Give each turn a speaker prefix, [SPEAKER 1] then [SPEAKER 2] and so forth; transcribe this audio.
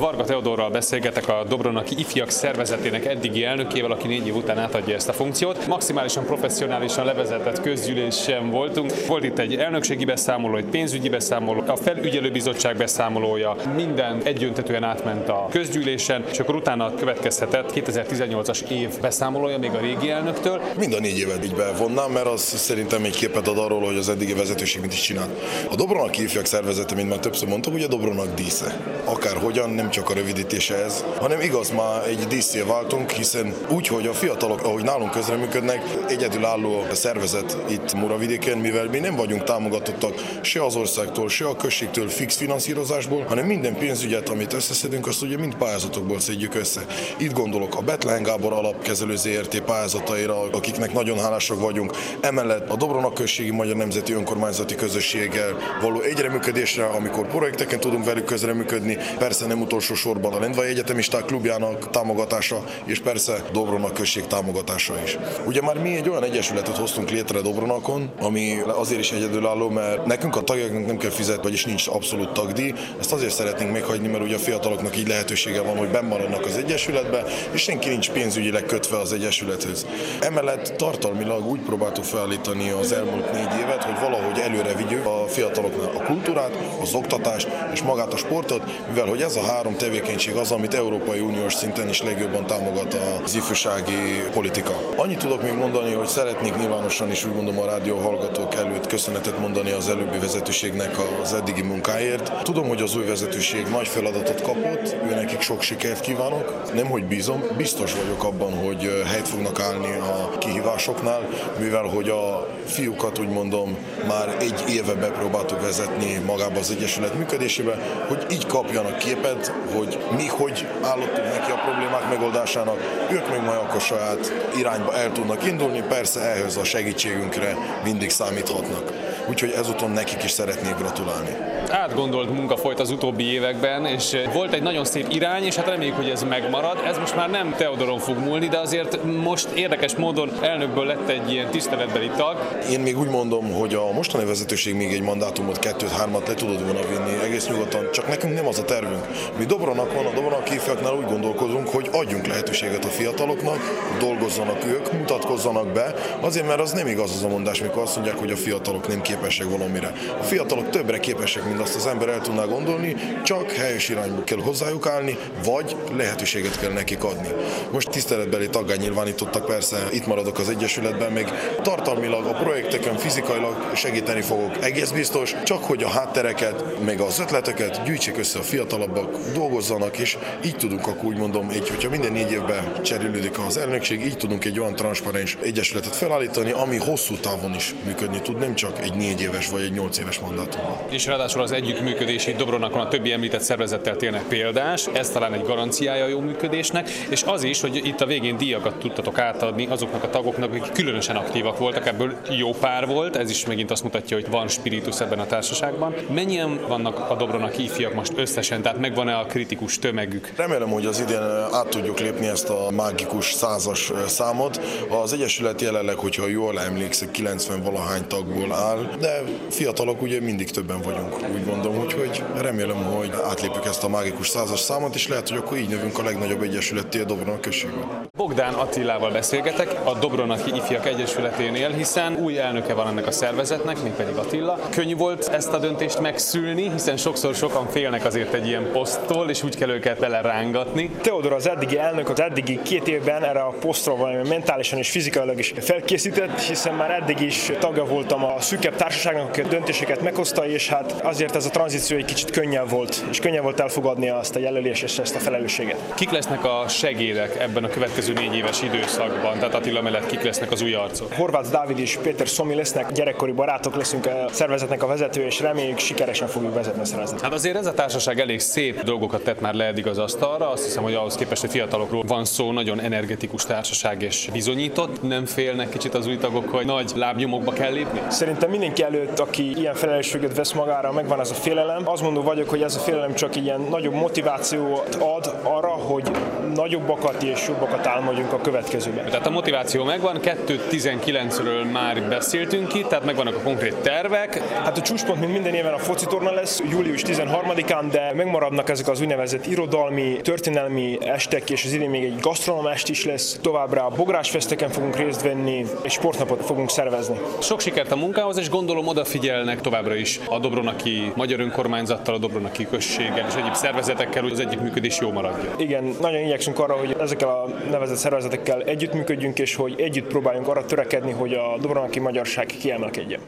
[SPEAKER 1] Varga Teodorral beszélgetek a Dobronaki ifjak szervezetének eddigi elnökével, aki négy év után átadja ezt a funkciót. Maximálisan professzionálisan levezetett közgyűlésen voltunk. Volt itt egy elnökségi beszámoló, egy pénzügyi beszámoló, a felügyelőbizottság beszámolója, minden egyöntetően átment a közgyűlésen, és akkor utána következhetett 2018-as év beszámolója még a régi elnöktől.
[SPEAKER 2] Mind a négy évet így bevonnám, mert az szerintem egy képet ad arról, hogy az eddigi vezetőség mit is csinál. A Dobronak ifjak szervezete, mint már többször mondtam, ugye Dobronak dísze. Akárhogyan, nem csak a rövidítése ez, hanem igaz, már egy díszé váltunk, hiszen úgy, hogy a fiatalok, ahogy nálunk közreműködnek, egyedülálló szervezet itt Muravidéken, mivel mi nem vagyunk támogatottak se az országtól, se a községtől fix finanszírozásból, hanem minden pénzügyet, amit összeszedünk, azt ugye mind pályázatokból szedjük össze. Itt gondolok a Betlen Gábor alapkezelő ZRT pályázataira, akiknek nagyon hálásak vagyunk. Emellett a Dobronak községi Magyar Nemzeti Önkormányzati Közösséggel való egyreműködésre, amikor projekteken tudunk velük közreműködni, persze nem utolsó sorban a Lendvai Egyetemisták klubjának támogatása, és persze Dobronak község támogatása is. Ugye már mi egy olyan egyesületet hoztunk létre Dobronakon, ami azért is egyedülálló, mert nekünk a tagjainknak nem kell fizetni, vagyis nincs abszolút tagdíj. Ezt azért szeretnénk meghagyni, mert ugye a fiataloknak így lehetősége van, hogy bemaradnak az egyesületbe, és senki nincs pénzügyileg kötve az egyesülethez. Emellett tartalmilag úgy próbáltuk felállítani az elmúlt négy évet, hogy valahogy előre vigyük a fiataloknak a kultúrát, az oktatást és magát a sportot, mivel hogy ez a három tevékenység az, amit Európai Uniós szinten is legjobban támogat az ifjúsági politika. Annyit tudok még mondani, hogy szeretnék nyilvánosan is úgy mondom a rádió hallgatók előtt köszönetet mondani az előbbi vezetőségnek az eddigi munkáért. Tudom, hogy az új vezetőség nagy feladatot kapott, ő nekik sok sikert kívánok. Nem, hogy bízom, biztos vagyok abban, hogy helyt fognak állni a kihívásoknál, mivel hogy a fiúkat úgy mondom már egy éve bepróbáltuk vezetni magába az Egyesület működésébe, hogy így kapjanak képet, hogy mi hogy állottunk neki a problémák megoldásának, ők még majd akkor saját irányba el tudnak indulni, persze ehhez a segítségünkre mindig számíthatnak. Úgyhogy ezúton nekik is szeretnék gratulálni
[SPEAKER 1] átgondolt munka folyt az utóbbi években, és volt egy nagyon szép irány, és hát reméljük, hogy ez megmarad. Ez most már nem Teodoron fog múlni, de azért most érdekes módon elnökből lett egy ilyen tiszteletbeli tag.
[SPEAKER 2] Én még úgy mondom, hogy a mostani vezetőség még egy mandátumot, kettőt, hármat le tudod volna vinni egész nyugodtan, csak nekünk nem az a tervünk. Mi Dobronak van, a Dobronak hívjaknál úgy gondolkozunk, hogy adjunk lehetőséget a fiataloknak, dolgozzanak ők, mutatkozzanak be, azért mert az nem igaz az a mondás, mikor azt mondják, hogy a fiatalok nem képesek valamire. A fiatalok többre képesek, mint azt az ember el tudná gondolni, csak helyes irányba kell hozzájuk állni, vagy lehetőséget kell nekik adni. Most tiszteletbeli taggá nyilvánítottak, persze itt maradok az Egyesületben, még tartalmilag a projekteken fizikailag segíteni fogok, egész biztos, csak hogy a háttereket, meg az ötleteket gyűjtsék össze a fiatalabbak, dolgozzanak, és így tudunk akkor úgy mondom, egy, hogyha minden négy évben cserélődik az elnökség, így tudunk egy olyan transzparens egyesületet felállítani, ami hosszú távon is működni tud, nem csak egy négy éves vagy egy nyolc éves mandátum.
[SPEAKER 1] És ráadásul az együttműködési Dobronakon a többi említett szervezettel tényleg példás, ez talán egy garanciája a jó működésnek, és az is, hogy itt a végén díjakat tudtatok átadni azoknak a tagoknak, akik különösen aktívak voltak, ebből jó pár volt, ez is megint azt mutatja, hogy van spiritus ebben a társaságban. Mennyien vannak a Dobronak ifjak most összesen, tehát megvan-e a kritikus tömegük?
[SPEAKER 2] Remélem, hogy az idén át tudjuk lépni ezt a mágikus százas számot. Az Egyesület jelenleg, hogyha jól emlékszek, 90 valahány tagból áll, de fiatalok ugye mindig többen vagyunk, úgy mondom, úgyhogy remélem, hogy átlépjük ezt a mágikus százas számot, és lehet, hogy akkor így növünk a legnagyobb egyesületté a Dobronak községben.
[SPEAKER 1] Bogdán Attilával beszélgetek, a Dobronaki Ifjak Egyesületénél, hiszen új elnöke van ennek a szervezetnek, mégpedig Attila. Könnyű volt ezt a döntést megszülni, hiszen sokszor sokan félnek azért egy ilyen poszttól, és úgy kell őket belerángatni.
[SPEAKER 3] Teodor az eddigi elnök az eddigi két évben erre a posztra valami mentálisan és fizikailag is felkészített, hiszen már eddig is tagja voltam a szűkebb társaságnak, aki döntéseket meghozta, és hát azért ez a tranzíció egy kicsit könnyebb volt, és könnyebb volt elfogadni azt a jelölést és ezt a felelősséget.
[SPEAKER 1] Kik lesznek a segédek ebben a következő négy éves időszakban? Tehát Attila mellett kik lesznek az új arcok?
[SPEAKER 3] Horváth Dávid és Péter Szomi lesznek, gyerekkori barátok leszünk a szervezetnek a vezető, és reméljük sikeresen fogjuk vezetni a szervezetet.
[SPEAKER 1] Hát azért ez a társaság elég szép dolgokat tett már le eddig az asztalra. Azt hiszem, hogy ahhoz képest, hogy fiatalokról van szó, nagyon energetikus társaság és bizonyított. Nem félnek kicsit az új tagok, hogy nagy lábnyomokba kell lépni?
[SPEAKER 3] Szerintem mindenki előtt, aki ilyen felelősséget vesz magára, megvan megvan ez a félelem. Azt mondom vagyok, hogy ez a félelem csak ilyen nagyobb motivációt ad arra, hogy nagyobbakat és jobbakat álmodjunk a következőben.
[SPEAKER 1] Tehát a motiváció megvan, 2.19-ről már beszéltünk itt, tehát megvannak a konkrét tervek.
[SPEAKER 3] Hát a csúcspont, mint minden éven a foci torna lesz, július 13-án, de megmaradnak ezek az úgynevezett irodalmi, történelmi estek, és az idén még egy gasztronóm est is lesz. Továbbra a bográsfesteken fogunk részt venni, és sportnapot fogunk szervezni.
[SPEAKER 1] Sok sikert a munkához, és gondolom odafigyelnek továbbra is a Dobronaki Magyar Önkormányzattal, a Dobronaki Községgel és egyéb szervezetekkel, hogy az együttműködés jó maradjon.
[SPEAKER 3] Igen, nagyon igyekszünk arra, hogy ezekkel a nevezett szervezetekkel együttműködjünk, és hogy együtt próbáljunk arra törekedni, hogy a Dobronaki magyarság kiemelkedjen.